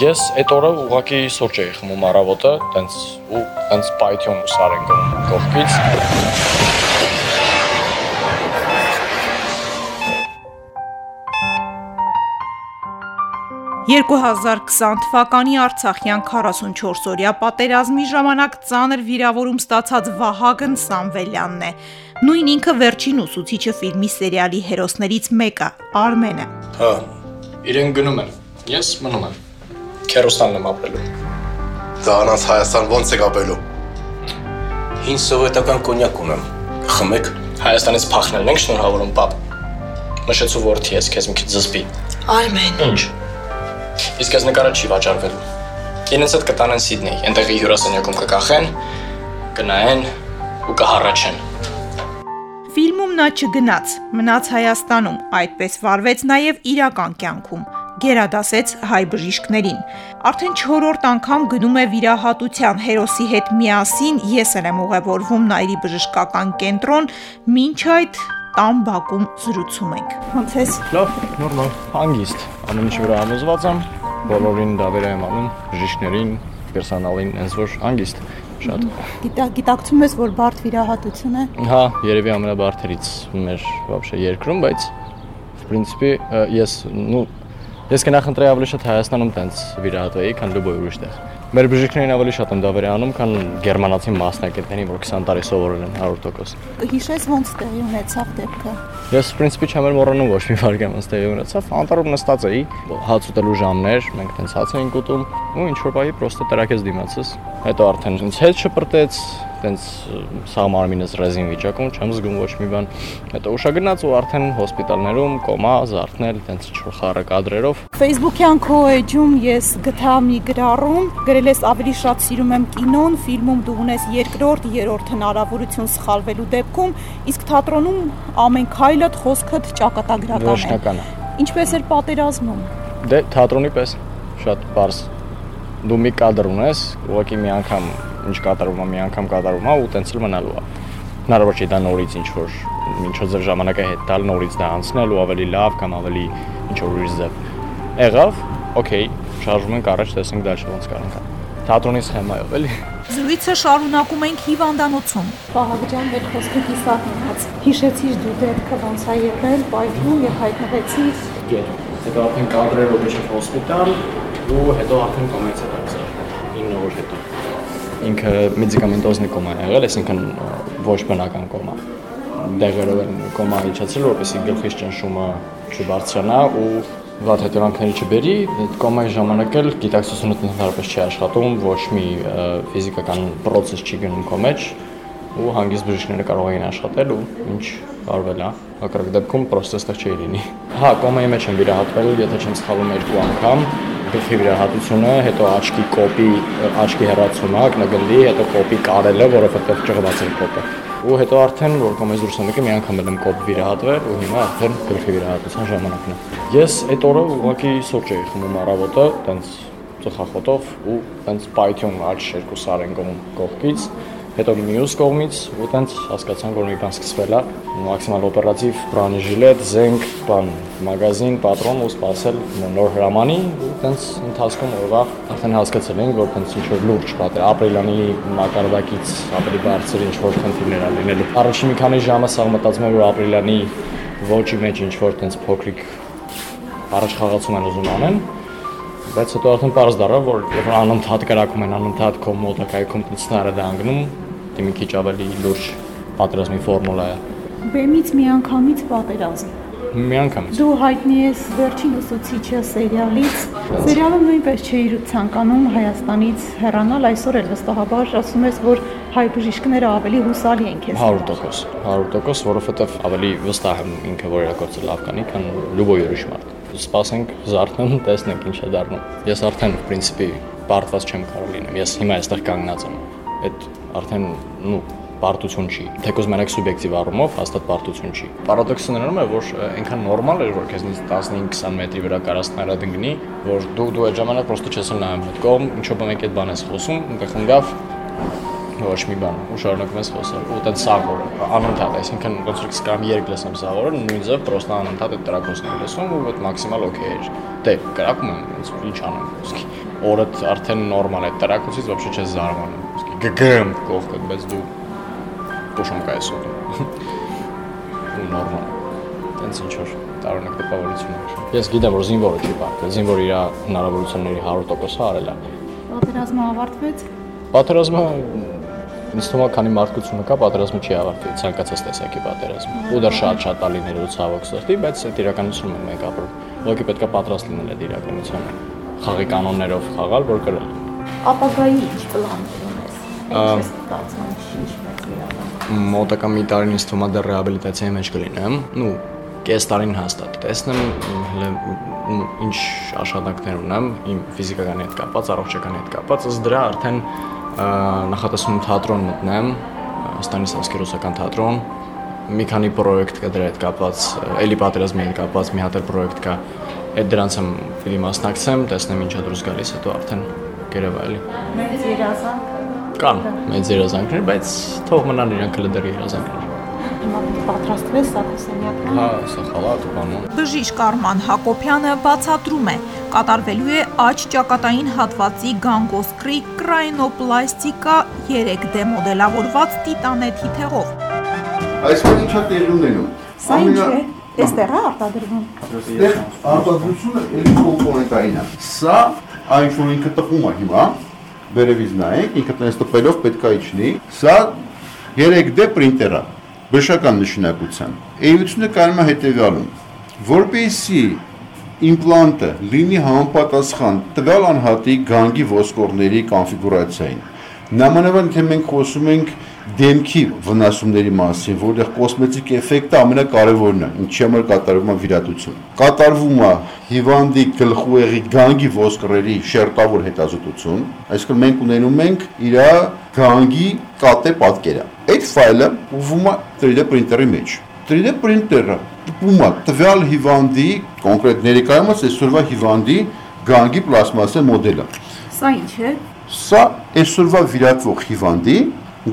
Ես այդ օրը ուղակի սուրճ էի խմում առավոտը, տենց ու տենց պայթյուն ու սարեն գնում կողքից։ 2020 թվականի Արցախյան 44-օրյա պատերազմի ժամանակ ծանր վիրավորում ստացած Վահագն Սամվելյանն է։ Նույն ինքը վերջին ուսուցիչը ֆիլմի սերիալի հերոսներից մեկը՝ Արմենը։ Հա, իրեն գնում են։ Ես մնում եմ։ Քերոստանն եմ ապրելու։ Դա անաց Հայաստան ո՞նց է ապրելու։ Հին սովետական կոնյակ ունեմ։ Խմեք։ Հայաստանից փախնելն ենք շնորհավորում պապ։ Մշեցու որդի ես քեզ մի քիչ զսպի։ Արմեն։ Ինչ։ Իսկ այս նկարը չի վաճառվելու։ Ինձ հետ կտանեն Սիդնեյ, այնտեղի հյուրասենյակում կկախեն, կնայեն ու կհառաչեն։ Ֆիլմում նա չգնաց, մնաց Հայաստանում, այդպես վարվեց նաև իրական կյանքում գերադասեց հայ բժիշկներին։ Արդեն 4-րդ անգամ գնում է վիրահատության հերոսի հետ միասին, ես էլ եմ ուղևորվում Նայրի բժշկական կենտրոն, ոչ այդ տան բակում զրուցում ենք։ Ոնց ես։ Լավ, նորմալ, հանգիստ։ Ամեն ինչ վրա համոզված եմ, բոլորին դավեր եմ անում, բժիշկներին, պերսոնալին, այնց որ հանգիստ շատ։ Գիտա գիտակցում ես, որ բարդ վիրահատություն է։ Հա, երևի ամենաբարդերից մեր вообще երկրում, բայց в принципе ես, ну, Ես կնախընտրեի ավելի շատ Հայաստանում տենց վիրահատվեի, քան լուբոյ ուրիշտեղ։ Մեր բժիշկներին ավելի շատ եմ դավերի անում, քան գերմանացի մասնակիցներին, որ 20 տարի սովորել են 100%։ Հիշես ոնց տեղի ունեցավ դեպքը։ Ես principi չեմ մոռանում ոչ մի վարգամ ոնց տեղի ունեցավ։ Անտառում նստած էի, հաց ուտելու ժամներ, մենք տենց հաց էինք ուտում, ու ինչ որ բայի պրոստը տրակեց դիմացս։ Հետո արդեն ինձ հետ շպրտեց, տենց սա մարմինս ռեզին վիճակում, չեմ զգում ոչ մի բան։ Հետո ուշագնաց ու արդեն հոսպիտալներում կոմա, զարթնել, տենց ինչ-որ խառը կադրերով։ Facebook-յան քո էջում ես գտա մի գրառում, գրել ես ավելի շատ սիրում եմ կինոն, ֆիլմում դու ունես երկրորդ, երրորդ հնարավորություն սխալվելու դեպքում, իսկ թատրոնում ամեն քայլդ, խոսքդ ճակատագրական է։ Վերջնական է։ Ինչպես էր պատերազմում։ Դե թատրոնի պես շատ բարձ դու մի կադր ունես, ուղղակի մի անգամ ինչ կատարվում է, մի անգամ կատարվում է ու տենց էլ մնալու է։ Հնարավոր չի դա նորից ինչ որ ինչո ձեր ժամանակը հետ տալ նորից դա անցնել ու ավելի լավ կամ ավելի ինչ որ ուրիշ ձև։ Եղավ, օքեյ, շարժվում ենք առաջ, տեսնենք դաշը ոնց կարանք։ Թատրոնի սխեմայով էլի։ Զրույցը շարունակում ենք հիվանդանոցում։ Պահագջան մեր խոսքը կիսահանած։ Հիշեցիր դու դեպքը ոնց է եղել, պայթնում եւ հայտնվեցիր։ Գեր։ Հետո արդեն կադրերով իջավ հոսպիտալ ու հետո արդեն կոմերցիա դարձավ։ 9 օր հետո ինքը մեդիկամենտոզնի կոմա է եղել, այսինքն ոչ բնական կոմա։ Դեղերով են կոմա իջացել, որպեսզի գլխից ճնշումը չբարձրանա ու վատ հետևանքների չբերի, այդ կոմայի ժամանակ էլ գիտակցությունը ընդհանրապես չի աշխատում, ոչ մի ֆիզիկական process չի գնում քո մեջ ու հանգիստ բժիշկները կարող էին աշխատել ու ինչ արվել է։ Հակառակ դեպքում ստեղ չի լինի։ Հա, կոմայի մեջ եմ վիրահատվել, եթե չեմ սխալվում երկու անգամ, գլխի վիրահատությունը, հետո աչքի կոպի, աչքի հեռացումը, ակնագնդի, հետո կոպի կարելը, որովհետև ճղված էր կոպը։ Ու հետո արդեն որ կոմեզ դուրս եկի մի անգամ եմ կոպ վիրահատվել ու հիմա արդեն գլխի վիրահատության ժամանակն է։ Ես այդ օրը ուղղակի սուրճ էի խմում առավոտը, տենց ծխախոտով ու տենց պայթյուն աչ երկու սարեն կողմ կողքից հետո մյուս կողմից ու տենց հասկացան, որ մի բան սկսվել է, մաքսիմալ օպերատիվ բրանիժիլետ, զենք, բան, մագազին, պատրոն ու սпасել նոր հրամանի ու տենց ընթացքում օրվա արդեն հասկացել ենք, որ տենց ինչ որ լուրջ պատեր ապրիլյանի մակարդակից ավելի բարձր ինչ որ խնդիրներ ա լինելու։ Առաջին մի քանի ժամը սա մտածում եմ, որ ապրիլյանի ոչի մեջ ինչ որ տենց փոքրիկ առաջխաղացում են ուզում անեն, բայց հետո արդեն པարզ դառավ որ երբ անընդհատ կրակում են անընդհատ քո մոտակայքում ծնարը դա անգնում դանգնում դե մի քիչ ավելի լուրջ պատերազմի ֆորմուլա է։ Բեմից միանգամից պատերազմ։ Միանգամից։ Դու հայտնի ես վերջին ուսուցիչը սերիալից։ Սերիալը նույնպես չէիր ցանկանում Հայաստանից հեռանալ, այսօր էլ վստահաբար ասում ես, որ հայ բժիշկները ավելի հուսալի են քեզ։ 100%, 100%, որովհետև ավելի վստահ եմ ինքը որ իրակորցը լավ կանի, քան լուբոյ ուրիշ մարդ։ Սպասենք, զարթնեմ, տեսնենք ինչ է դառնում։ Ես արդեն, в принципе, բարդված չեմ կարող լինեմ։ Ես հիմա այստեղ կանգնած եմ այդ արդեն նու պարտություն չի։ Թեկոս մենակ սուբյեկտիվ առումով հաստատ պարտություն չի։ Պարադոքսը ներում է, որ այնքան նորմալ էր, որ քեզնից 15-20 մետրի վրա կարաս նարադգնի, որ դու դու այդ ժամանակ պրոստը չես նայում այդ կողմ, ինչով մեկ այդ բան ես խոսում, ինքը խնգավ ոչ մի բան ու շարունակում ես խոսել ու այդպես սաղորը անընդհատ այսինքն ոնց որ կսկամ երկ լսեմ սաղորը նույն ձև պրոստա անընդհատ այդ տրակոսն եմ լսում ու այդ մաքսիմալ օքեյ էր դե կրակում եմ ոնց ինչ անեմ ոսկի օրը արդեն նորմալ է տրակոսից ոչ չես զարմանում ոսկի գգրմ կողքը բայց դու փոշոն կայս ուտում ու նորմալ տենց ինչ որ տարօրինակ տպավորություն է ես գիտեմ որ զինվորը չի բախվել զինվորը իր հնարավորությունների 100%-ը արել է Պատերազմը ավարտվեց։ պատերազմը ինձ թվում է քանի մարդկությունը կա պատերազմը չի ավարտվի ցանկացած տեսակի պատերազմ ու դա շատ շատ ալիներ ու ցավոք սրտի բայց այդ իրականությունն է մենք ապրում ուղղակի պետք է պատրաստ լինել այդ իրականությանը խաղի կանոններով խաղալ որ կրել Ապագայի ինչ պլաններ ունես։ մոտակա մի տարին ինձ թվում է դեռ ռեհաբիլիտացիայի մեջ կլինեմ նու կես տարին հաստատ տեսնեմ հələ ինչ աշխատանքներ ունեմ իմ ֆիզիկականի հետ կապված, առողջականի հետ կապված, ըստ դրա արդեն նախատեսում եմ թատրոն մտնեմ, Ստանիսլավսկի թատրոն, մի քանի պրոյեկտ կա դրա հետ կապված, էլի պատերազմի հետ կապված մի հատ էլ պրոյեկտ կա։ Այդ դրանց եմ պիտի մասնակցեմ, տեսնեմ ինչա դուրս գալիս, հետո արդեն կերևա էլի։ Մեծ երազանք Կան մեծ երազանքներ, բայց թող մնան իրանք էլ դեռ երազանքներ։ հիմա պատրաստվես Սակոսենյակն։ Հա, սա խալատ ու բանում։ Բժիշկ Արման Հակոբյանը բացատրում է, կատարվելու է աջ ճակատային հատվածի գանգոսկրի կրայնոպլաստիկա 3D մոդելավորված տիտանե թիթեղով։ Այսօր ինչա տեղի ունենում։ Սա ինչ է։ Այստեղ է արտադրվում։ Այստեղ արտադրությունը էլի կոմպոնենտային է։ Սա այն որ ինքը տպում է հիմա, վերևից նայեք, ինքը տես տպելով պետքա իջնի։ Սա 3D պրինտեր է, բժշկական նշանակության։ Էությունը կայանում է հետևյալում. որպեսի իմպլանտը լինի համապատասխան տվյալ անհատի գանգի ոսկորների կոնֆիգուրացիային։ Նամանավանդ թե մենք խոսում ենք դեմքի վնասումների մասին, որտեղ կոսմետիկ էֆեկտը ամենակարևորն է, ինչի համար կատարվում է վիրատություն։ Կատարվում է հիվանդի գլխուեղի գանգի ոսկրերի շերտավոր հետազոտություն, այսինքն մենք ունենում ենք իր գանգի կատե պատկերը։ Այդ ֆայլը ուվում է 3D պրինտերի մեջ։ 3D պրինտերը տպում է տվյալ հիվանդի, կոնկրետ ներկայումս այսօրվա հիվանդի գանգի պլաստմասե մոդելը։ Սա ինչ է։ Սա այսօրվա վիրատվող հիվանդի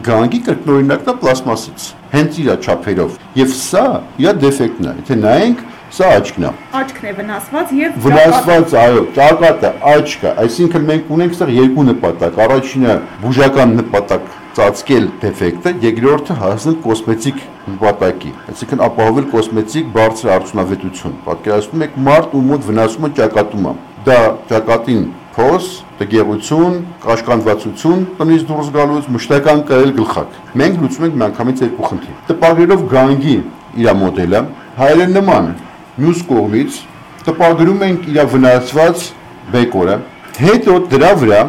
գանգի կրկնօրինակն է պլաստմասից, հենց իր չափերով։ Եվ սա իր դեֆեկտն է։ Եթե նայենք, սա աչքն է։ Աչքն է վնասված եւ Վնասված, այո, ճակատը, աչքը, այսինքն մենք ունենք այստեղ երկու նպատակ։ Առաջինը բուժական նպատակ ծածկել դեֆեկտը, երկրորդը հասնել կոսմետիկ նպատակի, այսինքն ապահովել կոսմետիկ բարձր արդյունավետություն։ Պատկերացնում եք մարդ ու մոտ վնասումը ճակատում է։ Դա ճակատին փոս, դգեղություն, կաշկանդվածություն տնից դուրս գալուց մշտական կայել գլխակ։ Մենք լուծում ենք միանգամից երկու խնդիր։ Տպագրելով գանգի իր մոդելը, հայերեն նման մյուս կողմից տպագրում ենք իր վնասված բեկորը, հետո դրա վրա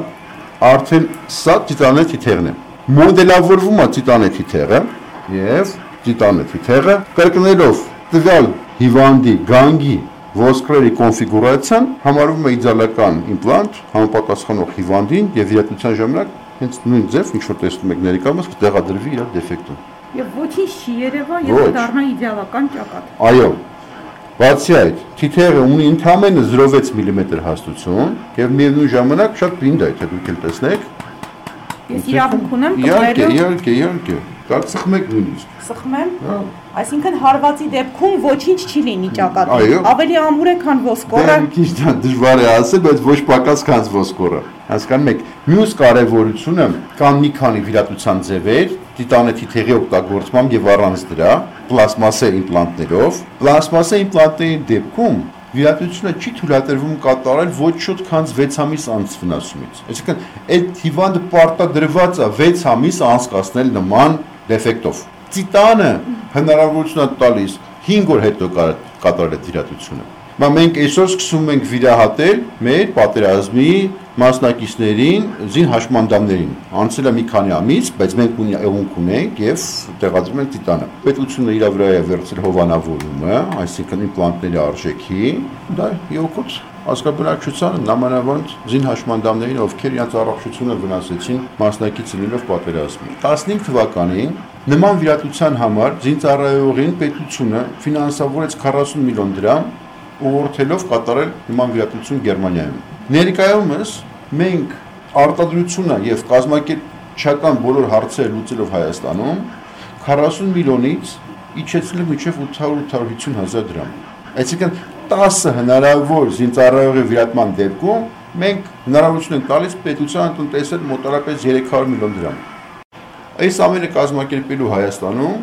արդեն սա տիտանե թիթեղն է։ Մոդելավորվում է տիտանե թիթեղը եւ տիտանե թիթեղը կրկնելով տվյալ հիվանդի գանգի ոսկրերի կոնֆիգուրացիան համարվում է իդեալական իմպլանտ համապատասխանող հիվանդին եւ վիրատության ժամանակ հենց նույն ձև ինչ որ տեսնում եք ներկայումս կտեղադրվի իր դեֆեկտը։ եւ ոչինչ չի երևա եւ դառնա իդեալական ճակատ։ Այո։ Բացի այդ, թիթեղը ունի ընդամենը 0.6 մմ հաստություն եւ միևնույն ժամանակ շատ պինդ է, եթե դուք էլ տեսնեք։ Ես իրավունք ունեմ Իհարկե, կտրելու, իհարկե, իհարկե։ Կարծխմեք նույնիսկ։ սխմեմ։ Հա։ Այսինքն հարվածի դեպքում ոչինչ չի լինի ճակատին։ Այո։ Ավելի ամուր է, քան ոսկորը։ Դա քիչ դա դժվար է ասել, բայց ոչ պակաս քան ոսկորը։ Հասկանում եք, մյուս կարևորությունը կան մի քանի վիրատության ձևեր, տիտանե թիթեղի օգտագործմամբ եւ առանց դրա, պլաստմասե իմպլանտներով։ Պլաստմասե իմպլանտների դեպքում վիրատությունը չի թույլատրվում կատարել ոչ շուտ քան 6 ամիս անց վնասումից։ Այսինքն այդ հիվանդը պարտադրված է 6 ամիս անցկացնել նման դեֆեկտով։ Տիտանը հնարավորություն է տալիս 5 օր հետո կա- կատարել այդ վիրատությունը։ Բա մենք այսօր սկսում ենք վիրահատել մեր պատերազմի մասնակիցներին, զին հաշմանդամներին։ Անցել է մի քանի ամիս, բայց մենք ունի եղունք ունենք եւ տեղադրում ենք տիտանը։ Պետությունը իր վրա է վերցրել հովանավորումը, այսինքն իմպլանտների արժեքի, դա յոկոց ազգաբնակչությանը նամանավանդ զին հաշմանդամներին, ովքեր իրաց առողջությունը վնասեցին մասնակից լինելով պատերազմի։ 15 թվականին նման վիրատության համար զինծառայողին պետությունը ֆինանսավորեց 40 միլիոն դրամ ուղղորդելով կատարել նման վիրատություն Գերմանիայում։ Ներկայումս մենք արտադրությունը եւ կազմակերպչական բոլոր հարցերը լուծելով Հայաստանում 40 միլիոնից իջեցել է մինչև 800-850 հազար դրամ։ Այսինքն 10 հնարավոր զինծառայողի վիրատման դեպքում մենք հնարավորություն ենք տալիս պետության տնտեսել մոտարապես 300 միլիոն դրամ։ Այս ամենը կազմակերպելու Հայաստանում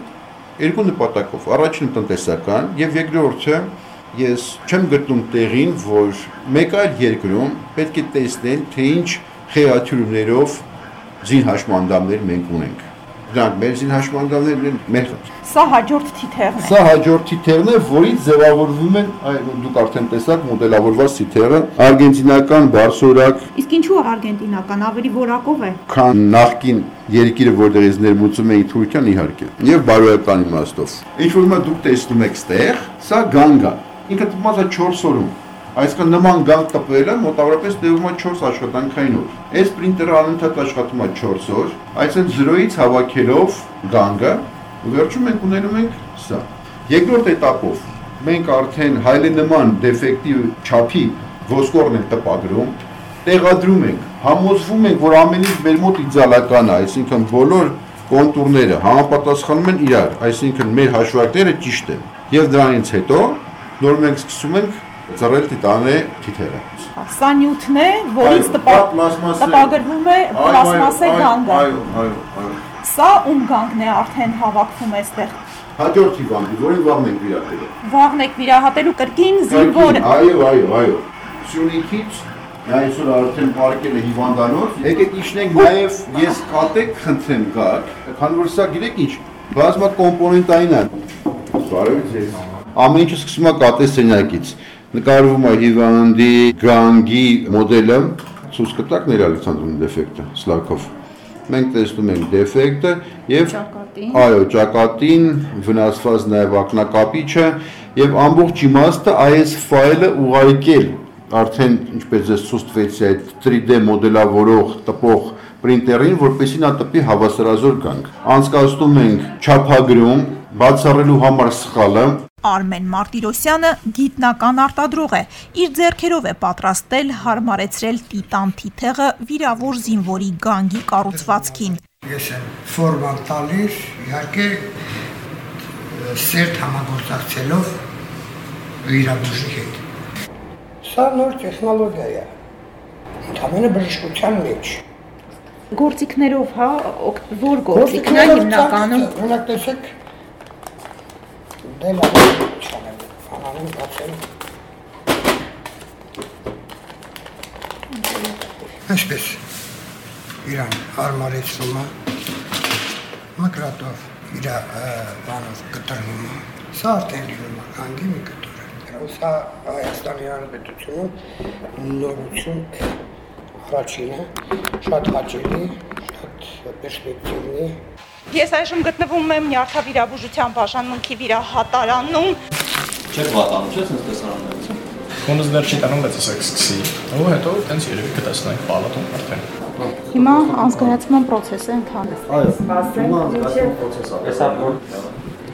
երկու նպատակով։ Առաջինը տնտեսական եւ երկրորդը ես չեմ գտնում տեղին, որ մեկ այլ երկրում պետք է տեսնեն, թե ինչ խեղաթյուրումներով զին հաշմանդամներ մենք ունենք։ Դրանք մեր զին հաշմանդամներն են մեր Սա հաջորդ թիթեղն է։ Սա հաջորդ թիթեղն է, որից ձևավորվում են, այ դուք արդեն տեսաք մոդելավորված թիթեղը, արգենտինական բարձորակ, Իսկ ինչու արգենտինական ավելի որակով է։ քան նախկին երկիրը, որտեղից ներմուծում էին Թուրքիան իհարկե, եւ բարոյական իմաստով։ Ինչ որ հիմա դուք տեսնում եք ստեղ, սա գանգ է։ Ինքը է 4 օրում։ Այսինքն նման գալ տպվելը մոտավորապես տևում է 4 աշխատանքային օր։ Այս պրինտերը անընդհատ աշխատում է 4 օր, այսինքն 0-ից հավաքելով գանգը վերջում ենք ունենում ենք սա։ Երկրորդ этаպով մենք արդեն հայլենման դեֆեկտիվ չափի ոսկորն ենք տպագրում, տեղադրում ենք, համոզվում ենք, որ ամենից մեր մոտ իդեալական է, այսինքն բոլոր կոնտուրները համապատասխանում են իրար, այսինքն մեր հաշվարկները ճիշտ են։ Եվ դրանից հետո նոր մենք սկսում ենք ծռել տիտանե թիթերը։ Սա նյութն է, որից տպագրվում է պլաստմասե գանգը։ Այո, այո, այո։ Սա ում գանգն է արդեն հավաքվում այստեղ։ Հաջորդ հիվանդի, որին վաղն ենք վիրատել։ Վաղն եք վիրահատելու կրկին զինվոր Այո, այո, այո։ Սյունիքից նա այսօր արդեն պարկել է հիվանդանոց։ Եկեք իջնենք նաև ես կատեք խնդրեմ գաք, քանի որ սա գիտեք ինչ, բազմա կոմպոնենտային է։ Բարև ձեզ։ Ամեն ինչը սկսում է կատե սենյակից։ Նկարվում է հիվանդի գանգի մոդելը, ցույց կտակ ներ Ալեքսանդրովի դեֆեկտը, Սլակով։ Մենք տեսնում ենք դեֆեկտը եւ այո, ճակատին վնասված նաև ակնակապիչը եւ ամբողջ իմաստը այս ֆայլը ուղարկել արդեն ինչպես ես ցույց տվեցի այդ 3D մոդելավորող տպող պրինտերին, որպեսզի նա տպի հավասարազոր գանք։ Անցկացնում ենք չափագրում, բացառելու համար սխալը, Արմեն Մարտիրոսյանը գիտնական արտադրող է։ Իր ձեռքերով է պատրաստել հարմարեցրել տիտան թիթեղը վիրավոր զինվորի գանգի կառուցվածքին։ Ես եմ ֆորման տալիս, իհարկե սերտ համագործակցելով վիրաբույժի հետ։ Սա նոր տեխնոլոգիա է։ Ընդհանրապես բժշկության մեջ։ Գործիքներով, հա, որ գործիքն է հիմնականում Օրինակ տեսեք դե լավ չանեմ, անանում բացել։ Այսպես իրան հարմարեցնում է մկրատով իր բանով կտրվում է։ Սա արդեն լինում է անգի մի կտոր է։ Սա Հայաստանի Հանրապետությունում նորություն առաջինը, շատ հաճելի, շատ պերսպեկտիվնի Ես այժմ գտնվում եմ Նյարդավիրաբուժության բաժանմունքի վիրահատարանում։ Չեք վատանում, չէ՞, sense տեսարաններից։ Քոնս դեռ չի տանում, բայց ասեք սկսի։ Ու հետո տենց երևի կտեսնենք պալատում արդեն։ Հիմա անցկայացման process է ընթանում։ Այո, հիմա անցկացնում process-ը։ Էսա որ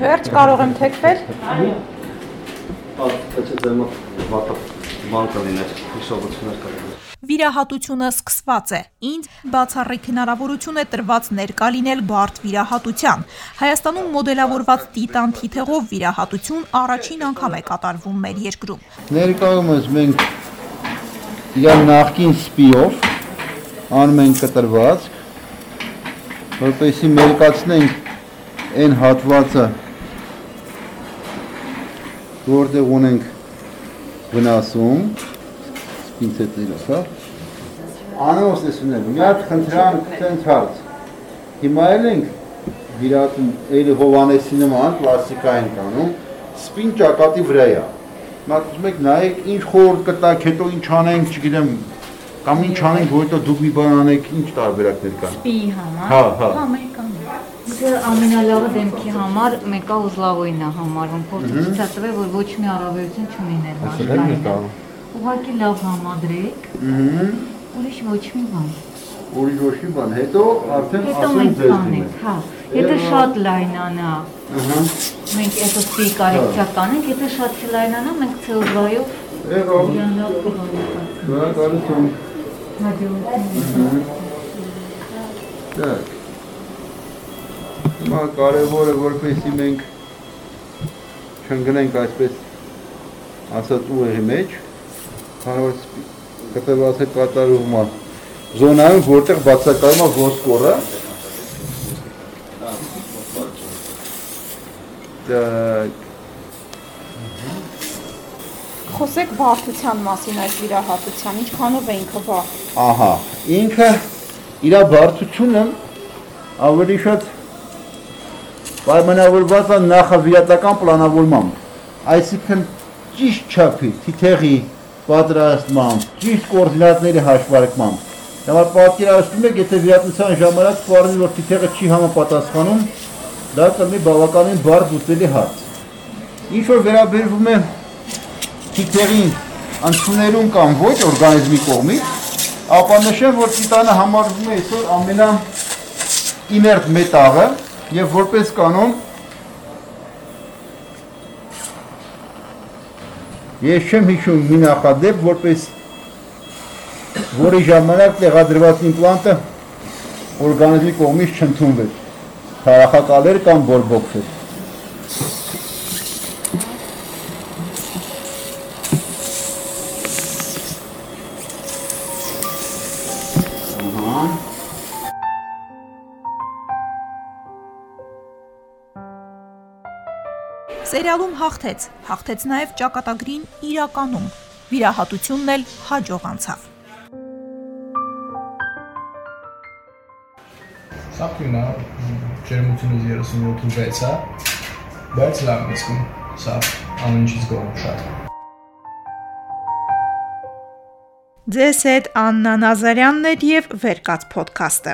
Վերջ կարող եմ թեքվել։ բայց դեմը վատը ման կլիներ, հիշողություններ կլիներ։ Վիրահատությունը սկսված է։ Ինձ բացառիկ հնարավորություն է տրված ներկա լինել բարդ վիրահատության։ Հայաստանում մոդելավորված տիտան թիթեղով վիրահատություն առաջին անգամ է կատարվում մեր երկրում։ Ներկայումս մենք իր նախկին սպիով անում ենք կտրվածք, որպեսզի մերկացնենք այն հատվածը, որտեղ ունենք վնասում, սպինցետներով, հա։ Անոնց տեսնել, մի հատ խնդրանք տենց հարց։ Հիմա էլ ենք վիրատում էլի Հովանեսի նման պլաստիկային կանում, սպին ճակատի վրա է։ Մատուցում եք նայեք ինչ խորտ կտակ, հետո ինչ անենք, չգիտեմ, կամ ինչ անենք, որ հետո դուք մի բան անեք, ինչ տարբերակներ կան։ Պիի համար։ Հա, հա։ Հա, ամերիկան։ Դե ամենալավը դեմքի համար մեկը ուզլավոյն է համարվում։ Փորձից ցույց տվել, որ ոչ մի առավելություն չունի Ասել եմ նկարում ուղղակի լավ համադրեք։ Ուրիշ ոչ մի բան։ Ուրիշ ոչ մի բան, հետո արդեն ասեմ ձեզ դիմեք։ Հա, եթե շատ լայնանա։ Ահա։ Մենք այսօր սի կարեկցական ենք, եթե շատ չլայնանա, մենք ցելվայով Եղավ։ Եղավ կհանենք։ Դա կարծում։ Հաջողություն։ Դա։ Հիմա կարևորը որպեսի մենք չընկնենք այսպես ասած ուղի մեջ, քանի որ սպի- կտված է կատարվում է զոնայում, որտեղ բացակայում է ոսկորը։ Так, Խոսեք բարդության մասին այս վիրահատության, ինչքանով է ինքը բարդ։ ահա, ինքը իր բարդությունը ավելի շատ պայմանավորված է նախավիրատական պլանավորմամբ, այսինքն ճիշտ չափի, թիթեղի պատրաստմամբ, ճիշտ կոորդինատների հաշվարկմամբ։ Համար պատկերացնում եք, եթե վիրատության ժամանակ սպառնի, որ թիթեղը չի համապատասխանում, դա կլինի բավականին բարդ ուտելի հարց։ Ինչ որ վերաբերվում է թիթեղին ընդուներում կամ ոչ օրգանիզմի կողմից, ապա նշեմ, որ տիտանը համարվում է այսօր ամենա իներտ մետաղը եւ որպես կանոն Ես չեմ հիշում մի նախադեպ, որպես որի ժամանակ տեղադրված իմպլանտը օրգանիզմի կողմից չընդունվեց։ Թարախակալեր կամ բորբոքսեր։ հաղթեց, հաղթեց նաև ճակատագրին իրականում։ Վիրահատությունն էլ հաջող անցավ։ Սա ֆիլմը ջերմությունից 37.6 է, բայց լավ եմ զգում։ Սա ամեն ինչից գոհ շատ։ Ձեզ հետ Աննա Նազարյանն էր եւ Վերկաց ոդքասթը։